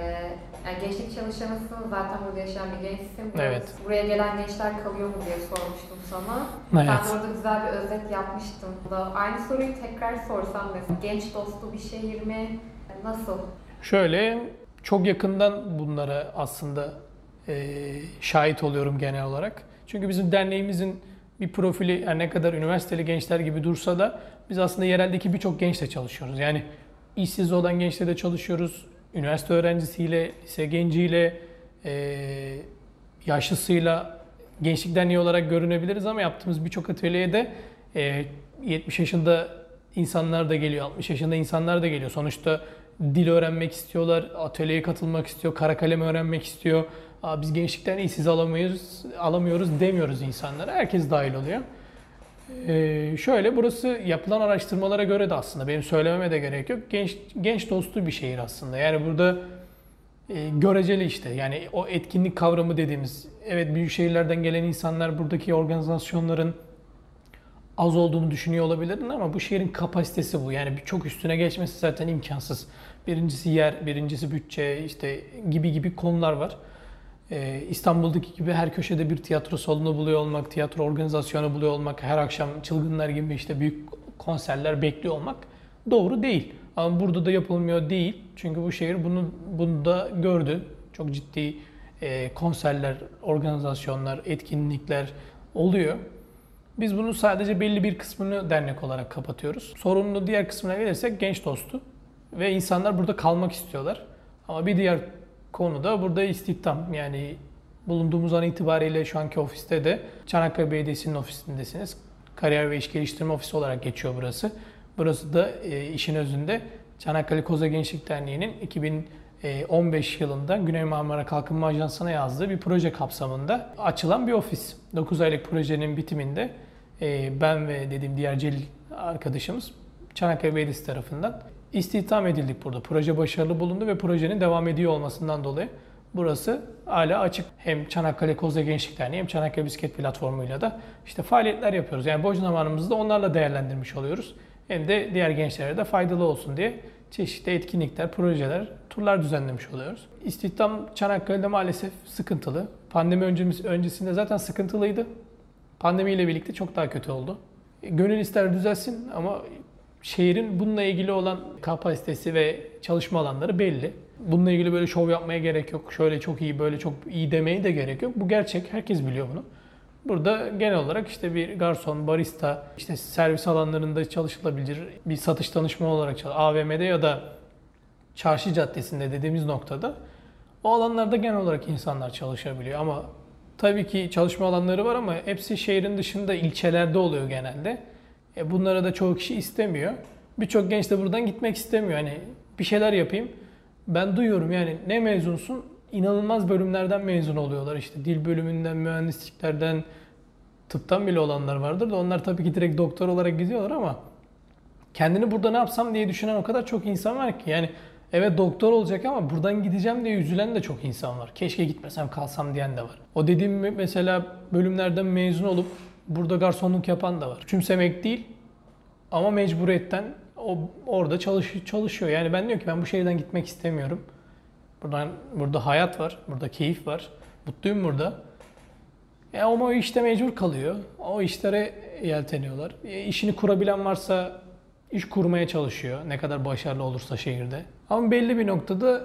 yani gençlik çalışanısın zaten burada yaşayan bir gençsin. Evet. Buraya gelen gençler kalıyor mu diye sormuştum sana. Evet. Ben de orada güzel bir özet yapmıştım. Da aynı soruyu tekrar sorsam mesela genç dostu bir şehir mi? Nasıl? Şöyle çok yakından bunlara aslında e, şahit oluyorum genel olarak. Çünkü bizim derneğimizin bir profili her ne kadar üniversiteli gençler gibi dursa da biz aslında yereldeki birçok gençle çalışıyoruz. Yani işsiz olan gençle de çalışıyoruz. Üniversite öğrencisiyle, lise genciyle, e, yaşlısıyla gençlik derneği olarak görünebiliriz ama yaptığımız birçok atölyeye de e, 70 yaşında insanlar da geliyor, 60 yaşında insanlar da geliyor. Sonuçta dil öğrenmek istiyorlar, atölyeye katılmak istiyor, kara kalem öğrenmek istiyor. Biz gençlikten işsiz alamıyoruz, alamıyoruz demiyoruz insanlara. Herkes dahil oluyor. Ee, şöyle burası yapılan araştırmalara göre de aslında benim söylememe de gerek yok. Genç genç dostu bir şehir aslında. Yani burada e, göreceli işte. Yani o etkinlik kavramı dediğimiz evet büyük şehirlerden gelen insanlar buradaki organizasyonların az olduğunu düşünüyor olabilirdin ama bu şehrin kapasitesi bu. Yani çok üstüne geçmesi zaten imkansız. Birincisi yer, birincisi bütçe işte gibi gibi konular var. E, İstanbul'daki gibi her köşede bir tiyatro salonu buluyor olmak, tiyatro organizasyonu buluyor olmak, her akşam çılgınlar gibi işte büyük konserler bekliyor olmak doğru değil. Ama burada da yapılmıyor değil. Çünkü bu şehir bunu, bunu da gördü. Çok ciddi e, konserler, organizasyonlar, etkinlikler oluyor. Biz bunun sadece belli bir kısmını dernek olarak kapatıyoruz. Sorunlu diğer kısmına gelirsek genç dostu ve insanlar burada kalmak istiyorlar. Ama bir diğer konu da burada istihdam. Yani bulunduğumuz an itibariyle şu anki ofiste de Çanakkale Belediyesi'nin ofisindesiniz. Kariyer ve İş Geliştirme Ofisi olarak geçiyor burası. Burası da e, işin özünde Çanakkale Koza Gençlik Derneği'nin 2015 yılında Güney Marmara Kalkınma Ajansı'na yazdığı bir proje kapsamında açılan bir ofis. 9 aylık projenin bitiminde e, ben ve dediğim diğer Celil arkadaşımız Çanakkale Belediyesi tarafından istihdam edildik burada. Proje başarılı bulundu ve projenin devam ediyor olmasından dolayı burası hala açık. Hem Çanakkale Kozya Gençlik Derneği hem Çanakkale Bisiklet Platformu'yla da işte faaliyetler yapıyoruz. Yani boş zamanımızı da onlarla değerlendirmiş oluyoruz. Hem de diğer gençlere de faydalı olsun diye çeşitli etkinlikler, projeler, turlar düzenlemiş oluyoruz. İstihdam Çanakkale'de maalesef sıkıntılı. Pandemi öncesinde zaten sıkıntılıydı. Pandemiyle birlikte çok daha kötü oldu. Gönül ister düzelsin ama şehrin bununla ilgili olan kapasitesi ve çalışma alanları belli. Bununla ilgili böyle şov yapmaya gerek yok. Şöyle çok iyi, böyle çok iyi demeye de gerek yok. Bu gerçek. Herkes biliyor bunu. Burada genel olarak işte bir garson, barista, işte servis alanlarında çalışılabilir bir satış danışma olarak çalışır. AVM'de ya da çarşı caddesinde dediğimiz noktada o alanlarda genel olarak insanlar çalışabiliyor ama tabii ki çalışma alanları var ama hepsi şehrin dışında ilçelerde oluyor genelde. E bunlara da çoğu kişi istemiyor. Birçok genç de buradan gitmek istemiyor. Hani bir şeyler yapayım. Ben duyuyorum yani ne mezunsun? İnanılmaz bölümlerden mezun oluyorlar. İşte dil bölümünden, mühendisliklerden, tıptan bile olanlar vardır da onlar tabii ki direkt doktor olarak gidiyorlar ama kendini burada ne yapsam diye düşünen o kadar çok insan var ki yani evet doktor olacak ama buradan gideceğim diye üzülen de çok insan var. Keşke gitmesem kalsam diyen de var. O dediğim mesela bölümlerden mezun olup burada garsonluk yapan da var. Küçümsemek değil ama mecburiyetten o orada çalış, çalışıyor. Yani ben diyorum ki ben bu şehirden gitmek istemiyorum. Buradan burada hayat var, burada keyif var. Mutluyum burada. E ama o işte mecbur kalıyor. O işlere yelteniyorlar. E, işini kurabilen varsa iş kurmaya çalışıyor. Ne kadar başarılı olursa şehirde. Ama belli bir noktada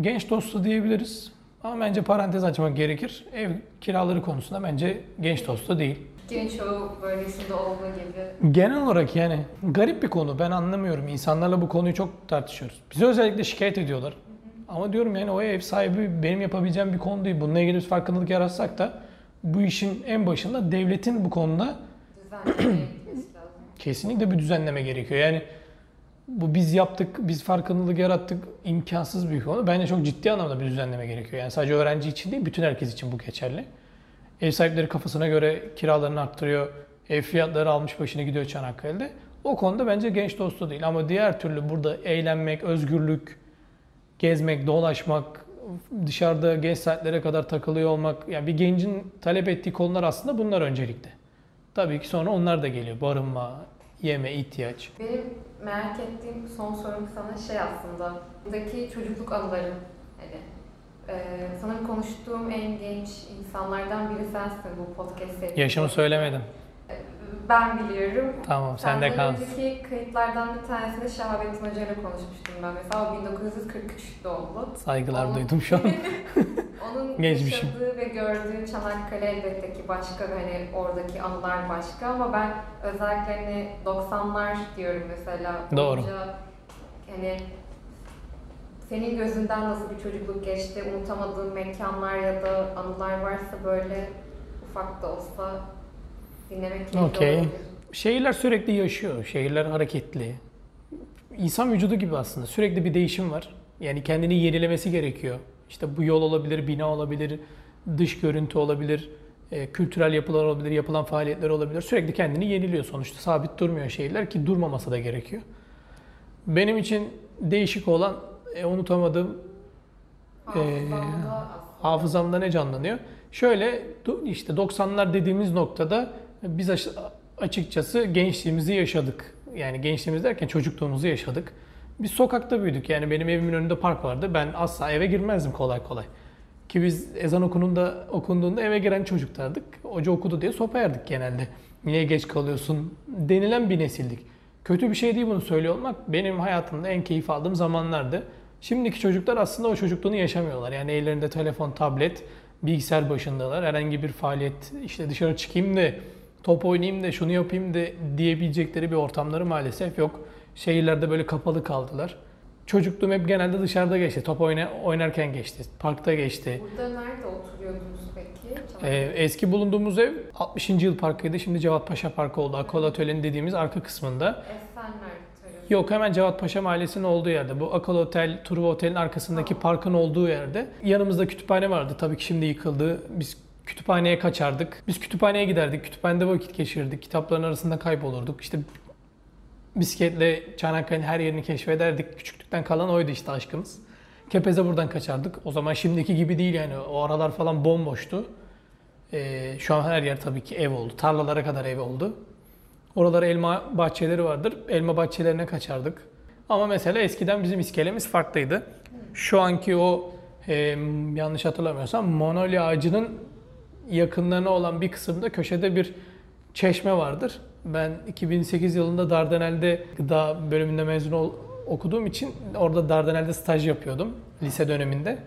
genç dostu diyebiliriz. Ama bence parantez açmak gerekir. Ev kiraları konusunda bence genç dostu değil. Türkiye'nin çoğu bölgesinde olduğu gibi. Genel olarak yani garip bir konu. Ben anlamıyorum. İnsanlarla bu konuyu çok tartışıyoruz. Bize özellikle şikayet ediyorlar. Ama diyorum yani o ev sahibi benim yapabileceğim bir konu değil. Bununla ilgili bir farkındalık yaratsak da bu işin en başında devletin bu konuda kesinlikle bir düzenleme gerekiyor. Yani bu biz yaptık, biz farkındalık yarattık imkansız bir konu. Bence çok ciddi anlamda bir düzenleme gerekiyor. Yani sadece öğrenci için değil, bütün herkes için bu geçerli. Ev sahipleri kafasına göre kiralarını arttırıyor. Ev fiyatları almış başını gidiyor Çanakkale'de. O konuda bence genç dostu değil. Ama diğer türlü burada eğlenmek, özgürlük, gezmek, dolaşmak, dışarıda geç saatlere kadar takılıyor olmak. Yani bir gencin talep ettiği konular aslında bunlar öncelikle. Tabii ki sonra onlar da geliyor. Barınma, yeme, ihtiyaç. Benim merak ettiğim son sorum sana şey aslında. Buradaki çocukluk anıların. Hani, e, sanırım konuştuğum en genç insanlardan biri sensin bu podcast serisinde. Yaşımı söylemedim. Ben biliyorum. Tamam sen de Senden kal. önceki kayıtlardan bir tanesinde Şahabettin Hoca ile konuşmuştum ben. Mesela o 1943 doğumlu. Saygılar Onun- duydum şu an. Onun Geçmişim. yaşadığı ve gördüğü Çanakkale elbette ki başka hani oradaki anılar başka ama ben özellikle hani 90'lar diyorum mesela. Doğru. Olunca Hani senin gözünden nasıl bir çocukluk geçti, unutamadığın mekanlar ya da anılar varsa böyle ufak da olsa dinlemek keyifli Okey. olabilir. Şehirler sürekli yaşıyor. Şehirler hareketli. İnsan vücudu gibi aslında. Sürekli bir değişim var. Yani kendini yenilemesi gerekiyor. İşte bu yol olabilir, bina olabilir, dış görüntü olabilir, e, kültürel yapılar olabilir, yapılan faaliyetler olabilir. Sürekli kendini yeniliyor sonuçta. Sabit durmuyor şehirler ki durmaması da gerekiyor. Benim için değişik olan, e, unutamadığım aslında. hafızamda ne canlanıyor? Şöyle işte 90'lar dediğimiz noktada biz açıkçası gençliğimizi yaşadık. Yani gençliğimiz derken çocukluğumuzu yaşadık. Biz sokakta büyüdük. Yani benim evimin önünde park vardı. Ben asla eve girmezdim kolay kolay. Ki biz ezan okununda, okunduğunda eve giren çocuklardık. Hoca okudu diye sopa yerdik genelde. Niye geç kalıyorsun denilen bir nesildik. Kötü bir şey değil bunu söylüyor olmak. Benim hayatımda en keyif aldığım zamanlardı. Şimdiki çocuklar aslında o çocukluğunu yaşamıyorlar. Yani ellerinde telefon, tablet, bilgisayar başındalar. Herhangi bir faaliyet, işte dışarı çıkayım da top oynayayım da şunu yapayım da diyebilecekleri bir ortamları maalesef yok. Şehirlerde böyle kapalı kaldılar. Çocukluğum hep genelde dışarıda geçti. Top oyna, oynarken geçti. Parkta geçti. Burada nerede oturuyordunuz peki? Ee, eski bulunduğumuz ev 60. yıl parkıydı. Şimdi Cevat Paşa Parkı oldu. Akol Atölye'nin dediğimiz arka kısmında. Esenler. Yok hemen Cevat Paşa Mahallesi'nin olduğu yerde. Bu Akol Otel, Truva Otel'in arkasındaki parkın olduğu yerde. Yanımızda kütüphane vardı. Tabii ki şimdi yıkıldı. Biz kütüphaneye kaçardık. Biz kütüphaneye giderdik. Kütüphanede vakit geçirirdik. Kitapların arasında kaybolurduk. İşte bisikletle Çanakkale'nin her yerini keşfederdik. Küçüklükten kalan oydu işte aşkımız. Kepez'e buradan kaçardık. O zaman şimdiki gibi değil yani. O aralar falan bomboştu. Ee, şu an her yer tabii ki ev oldu. Tarlalara kadar ev oldu. Oralara elma bahçeleri vardır. Elma bahçelerine kaçardık. Ama mesela eskiden bizim iskelemiz farklıydı. Şu anki o e, yanlış hatırlamıyorsam monolya ağacının yakınlarına olan bir kısımda köşede bir çeşme vardır. Ben 2008 yılında Dardanel'de gıda bölümünde mezun ol- okuduğum için orada Dardanel'de staj yapıyordum lise döneminde.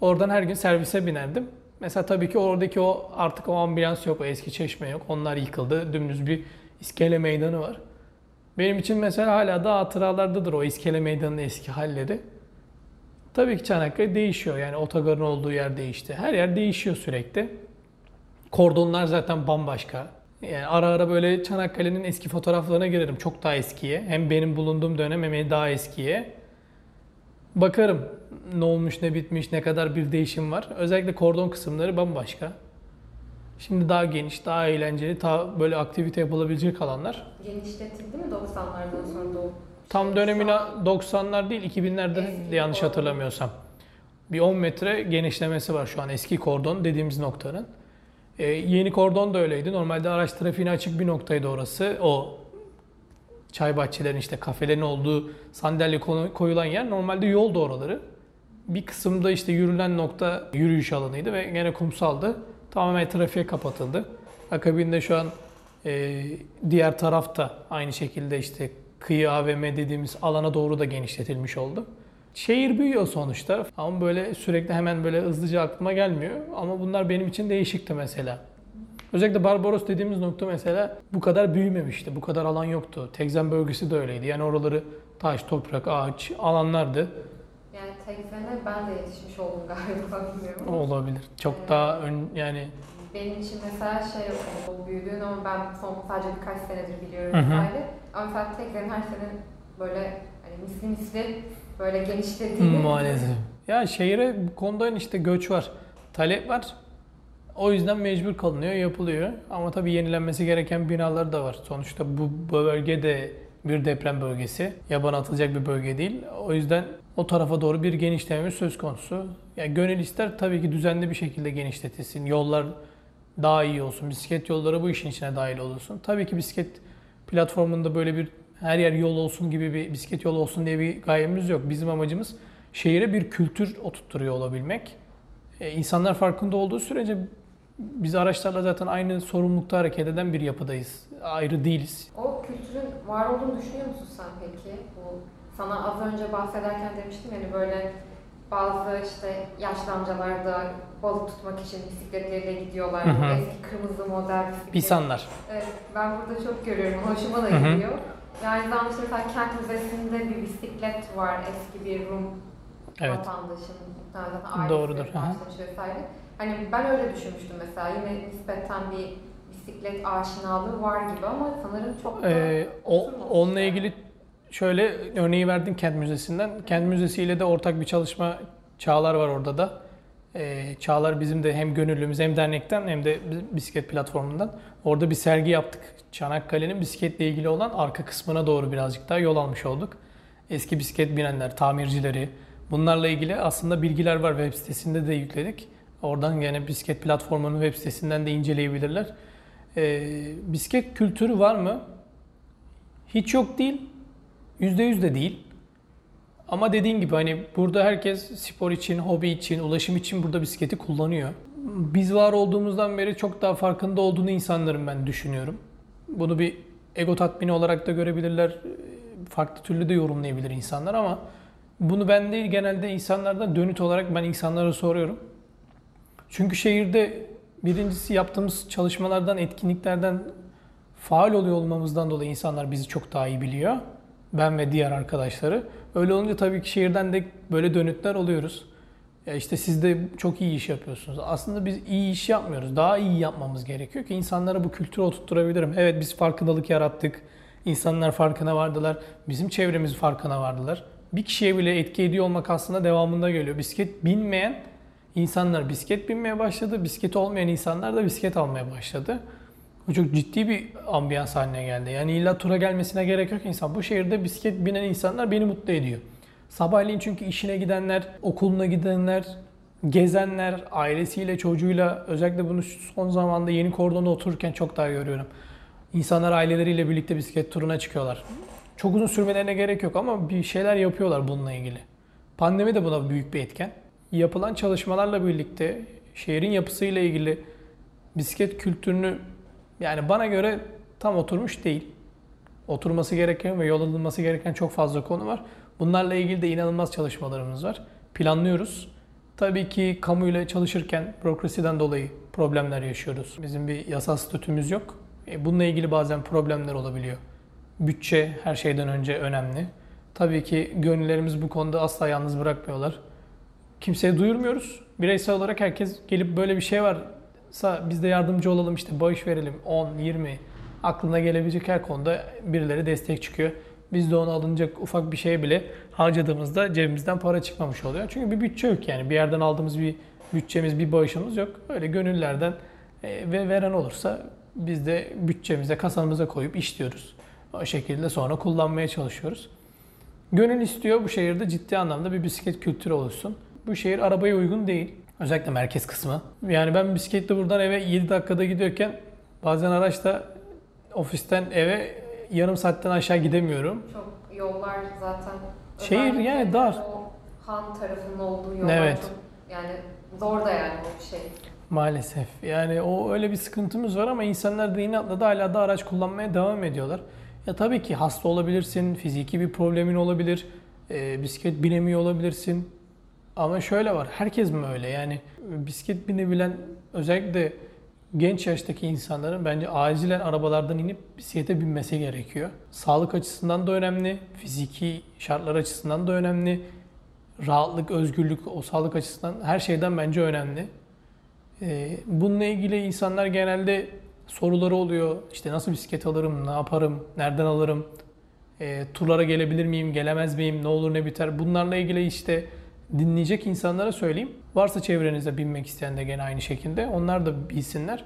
Oradan her gün servise binerdim. Mesela tabii ki oradaki o artık o ambiyans yok, o eski çeşme yok. Onlar yıkıldı. Dümdüz bir iskele meydanı var. Benim için mesela hala da hatıralardadır o iskele meydanının eski halleri. Tabii ki Çanakkale değişiyor. Yani otogarın olduğu yer değişti. Her yer değişiyor sürekli. Kordonlar zaten bambaşka. Yani ara ara böyle Çanakkale'nin eski fotoğraflarına girerim. Çok daha eskiye. Hem benim bulunduğum dönem hem daha eskiye. Bakarım ne olmuş, ne bitmiş, ne kadar bir değişim var. Özellikle kordon kısımları bambaşka. Şimdi daha geniş, daha eğlenceli, daha böyle aktivite yapılabilecek alanlar. Genişletildi mi 90'lardan sonra o? Tam dönemine Şu an 90'lar değil 2000'lerde Eski de yanlış kordon. hatırlamıyorsam. Bir 10 metre genişlemesi var şu an eski kordon dediğimiz noktanın. Ee, yeni kordon da öyleydi. Normalde araç trafiğine açık bir noktaydı orası. O çay bahçelerin işte kafelerin olduğu sandalye koyulan yer normalde yoldu oraları. Bir kısımda işte yürülen nokta yürüyüş alanıydı ve gene kumsaldı. Tamamen trafiğe kapatıldı. Akabinde şu an e, diğer tarafta aynı şekilde işte kıyı AVM dediğimiz alana doğru da genişletilmiş oldu. Şehir büyüyor sonuçta ama böyle sürekli hemen böyle hızlıca aklıma gelmiyor. Ama bunlar benim için değişikti mesela. Özellikle Barbaros dediğimiz nokta mesela bu kadar büyümemişti. Bu kadar alan yoktu. Tekzen bölgesi de öyleydi. Yani oraları taş, toprak, ağaç alanlardı. Yani Tekzen'e ben de yetişmiş oldum galiba bilmiyorum. Olabilir. Çok daha ön, yani Benim için mesela şey o büyüdüğün ama ben son sadece birkaç senedir biliyorum vesaire. Ama mesela Tekzen'in her sene böyle hani misli misli böyle genişlediğini maalesef. Ya şehire bu konuda işte göç var. Talep var. O yüzden mecbur kalınıyor, yapılıyor. Ama tabii yenilenmesi gereken binalar da var. Sonuçta bu, bölge de bir deprem bölgesi. Yabana atılacak bir bölge değil. O yüzden o tarafa doğru bir genişleme söz konusu. Ya gönül ister tabii ki düzenli bir şekilde genişletilsin. Yollar daha iyi olsun. Bisiklet yolları bu işin içine dahil olursun. Tabii ki bisiklet platformunda böyle bir her yer yol olsun gibi bir bisiklet yolu olsun diye bir gayemiz yok. Bizim amacımız şehire bir kültür oturtturuyor olabilmek. E, insanlar farkında olduğu sürece biz araçlarla zaten aynı sorumlulukta hareket eden bir yapıdayız. Ayrı değiliz. O kültürün var olduğunu düşünüyor musun sen peki? Bu sana az önce bahsederken demiştim yani böyle bazı işte yaşlı amcalar da balık tutmak için bisikletleriyle gidiyorlar. Hı hı. Eski kırmızı model bisiklet. Pisanlar. Evet, ben burada çok görüyorum. Hoşuma da Hı hı. gidiyor. Yani zamanda işte mesela kent müzesinde bir bisiklet var. Eski bir Rum Evet. vatandaşın zaten ailesi Doğrudur, hı hı. vesaire. Hani ben öyle düşünmüştüm mesela. Yine nispeten bir bisiklet aşinalığı var gibi ama sanırım çok da Ee, o, onunla ilgili şöyle örneği verdin Kent Müzesi'nden. Kent Müzesi ile de ortak bir çalışma Çağlar var orada da. Ee, Çağlar bizim de hem gönüllümüz hem dernekten hem de bisiklet platformundan. Orada bir sergi yaptık. Çanakkale'nin bisikletle ilgili olan arka kısmına doğru birazcık daha yol almış olduk. Eski bisiklet binenler, tamircileri bunlarla ilgili aslında bilgiler var web sitesinde de yükledik. Oradan yine bisiklet platformunun web sitesinden de inceleyebilirler. Ee, bisiklet kültürü var mı? Hiç yok değil. Yüzde yüz de değil. Ama dediğin gibi hani burada herkes spor için, hobi için, ulaşım için burada bisikleti kullanıyor. Biz var olduğumuzdan beri çok daha farkında olduğunu insanların ben düşünüyorum. Bunu bir ego tatmini olarak da görebilirler. Farklı türlü de yorumlayabilir insanlar ama bunu ben değil genelde insanlardan dönüt olarak ben insanlara soruyorum. Çünkü şehirde birincisi yaptığımız çalışmalardan, etkinliklerden faal oluyor olmamızdan dolayı insanlar bizi çok daha iyi biliyor. Ben ve diğer arkadaşları. Öyle olunca tabii ki şehirden de böyle dönütler oluyoruz. Ya işte siz de çok iyi iş yapıyorsunuz. Aslında biz iyi iş yapmıyoruz. Daha iyi yapmamız gerekiyor ki insanlara bu kültürü oturtturabilirim. Evet biz farkındalık yarattık. İnsanlar farkına vardılar. Bizim çevremiz farkına vardılar. Bir kişiye bile etki ediyor olmak aslında devamında geliyor. Bisiklet binmeyen insanlar bisiklet binmeye başladı. Bisiklet olmayan insanlar da bisiklet almaya başladı. Bu çok ciddi bir ambiyans haline geldi. Yani illa tura gelmesine gerek yok insan. Bu şehirde bisiklet binen insanlar beni mutlu ediyor. Sabahleyin çünkü işine gidenler, okuluna gidenler, gezenler, ailesiyle, çocuğuyla özellikle bunu son zamanda yeni kordonda otururken çok daha görüyorum. İnsanlar aileleriyle birlikte bisiklet turuna çıkıyorlar. Çok uzun sürmelerine gerek yok ama bir şeyler yapıyorlar bununla ilgili. Pandemi de buna büyük bir etken. Yapılan çalışmalarla birlikte şehrin yapısıyla ilgili bisiklet kültürünü yani bana göre tam oturmuş değil. Oturması gereken ve yol alınması gereken çok fazla konu var. Bunlarla ilgili de inanılmaz çalışmalarımız var. Planlıyoruz. Tabii ki kamuyla çalışırken bürokrasiden dolayı problemler yaşıyoruz. Bizim bir yasal statümüz yok. E, bununla ilgili bazen problemler olabiliyor. Bütçe her şeyden önce önemli. Tabii ki gönüllerimiz bu konuda asla yalnız bırakmıyorlar. Kimseye duyurmuyoruz. Bireysel olarak herkes gelip böyle bir şey varsa biz de yardımcı olalım işte bağış verelim 10, 20 aklına gelebilecek her konuda birileri destek çıkıyor. Biz de onu alınacak ufak bir şey bile harcadığımızda cebimizden para çıkmamış oluyor. Çünkü bir bütçe yok yani. Bir yerden aldığımız bir bütçemiz, bir bağışımız yok. Öyle gönüllerden e, ve veren olursa biz de bütçemize, kasamıza koyup işliyoruz. O şekilde sonra kullanmaya çalışıyoruz. Gönül istiyor bu şehirde ciddi anlamda bir bisiklet kültürü oluşsun. Bu şehir arabaya uygun değil. Özellikle merkez kısmı. Yani ben bisikletle buradan eve 7 dakikada gidiyorken bazen araçta ofisten eve yarım saatten aşağı gidemiyorum. Çok yollar zaten Şehir yani dar. Han tarafının olduğu yollar Evet. çok yani zor da yani o şey. Maalesef. Yani o öyle bir sıkıntımız var ama insanlar da inatla da hala da araç kullanmaya devam ediyorlar. Ya tabii ki hasta olabilirsin, fiziki bir problemin olabilir, e, bisiklet binemiyor olabilirsin. Ama şöyle var, herkes mi öyle? Yani bisiklet binebilen özellikle genç yaştaki insanların bence acilen arabalardan inip bisiklete binmesi gerekiyor. Sağlık açısından da önemli, fiziki şartlar açısından da önemli. Rahatlık, özgürlük, o sağlık açısından her şeyden bence önemli. Ee, bununla ilgili insanlar genelde soruları oluyor. İşte nasıl bisiklet alırım, ne yaparım, nereden alırım, e, turlara gelebilir miyim, gelemez miyim, ne olur ne biter. Bunlarla ilgili işte dinleyecek insanlara söyleyeyim. Varsa çevrenizde binmek isteyen de gene aynı şekilde onlar da bilsinler.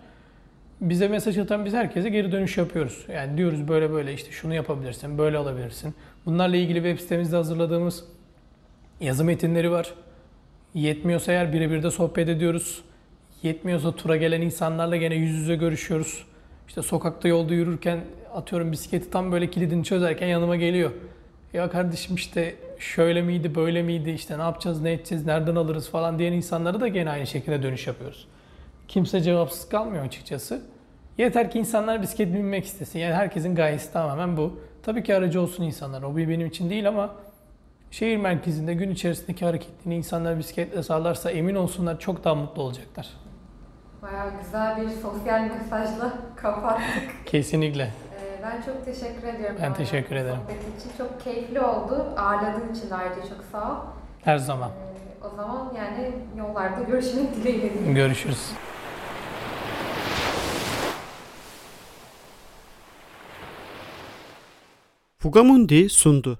Bize mesaj atan biz herkese geri dönüş yapıyoruz. Yani diyoruz böyle böyle işte şunu yapabilirsin, böyle alabilirsin. Bunlarla ilgili web sitemizde hazırladığımız yazı metinleri var. Yetmiyorsa eğer birebir de sohbet ediyoruz. Yetmiyorsa tura gelen insanlarla gene yüz yüze görüşüyoruz. İşte sokakta yolda yürürken atıyorum bisikleti tam böyle kilidini çözerken yanıma geliyor. Ya kardeşim işte şöyle miydi, böyle miydi, işte ne yapacağız, ne edeceğiz, nereden alırız falan diyen insanlara da gene aynı şekilde dönüş yapıyoruz. Kimse cevapsız kalmıyor açıkçası. Yeter ki insanlar bisiklet binmek istesin. Yani herkesin gayesi tamamen bu. Tabii ki aracı olsun insanlar. O bir benim için değil ama şehir merkezinde gün içerisindeki hareketliğini insanlar bisikletle sağlarsa emin olsunlar çok daha mutlu olacaklar. Bayağı güzel bir sosyal mesajla kapattık. Kesinlikle. Ee, Ben çok teşekkür ediyorum. Ben teşekkür ederim. Sohbet için çok keyifli oldu. Ağırladığın için ayrıca çok sağ ol. Her zaman. Ee, O zaman yani yollarda görüşmek dileğiyle. Görüşürüz. Fugamundi sundu.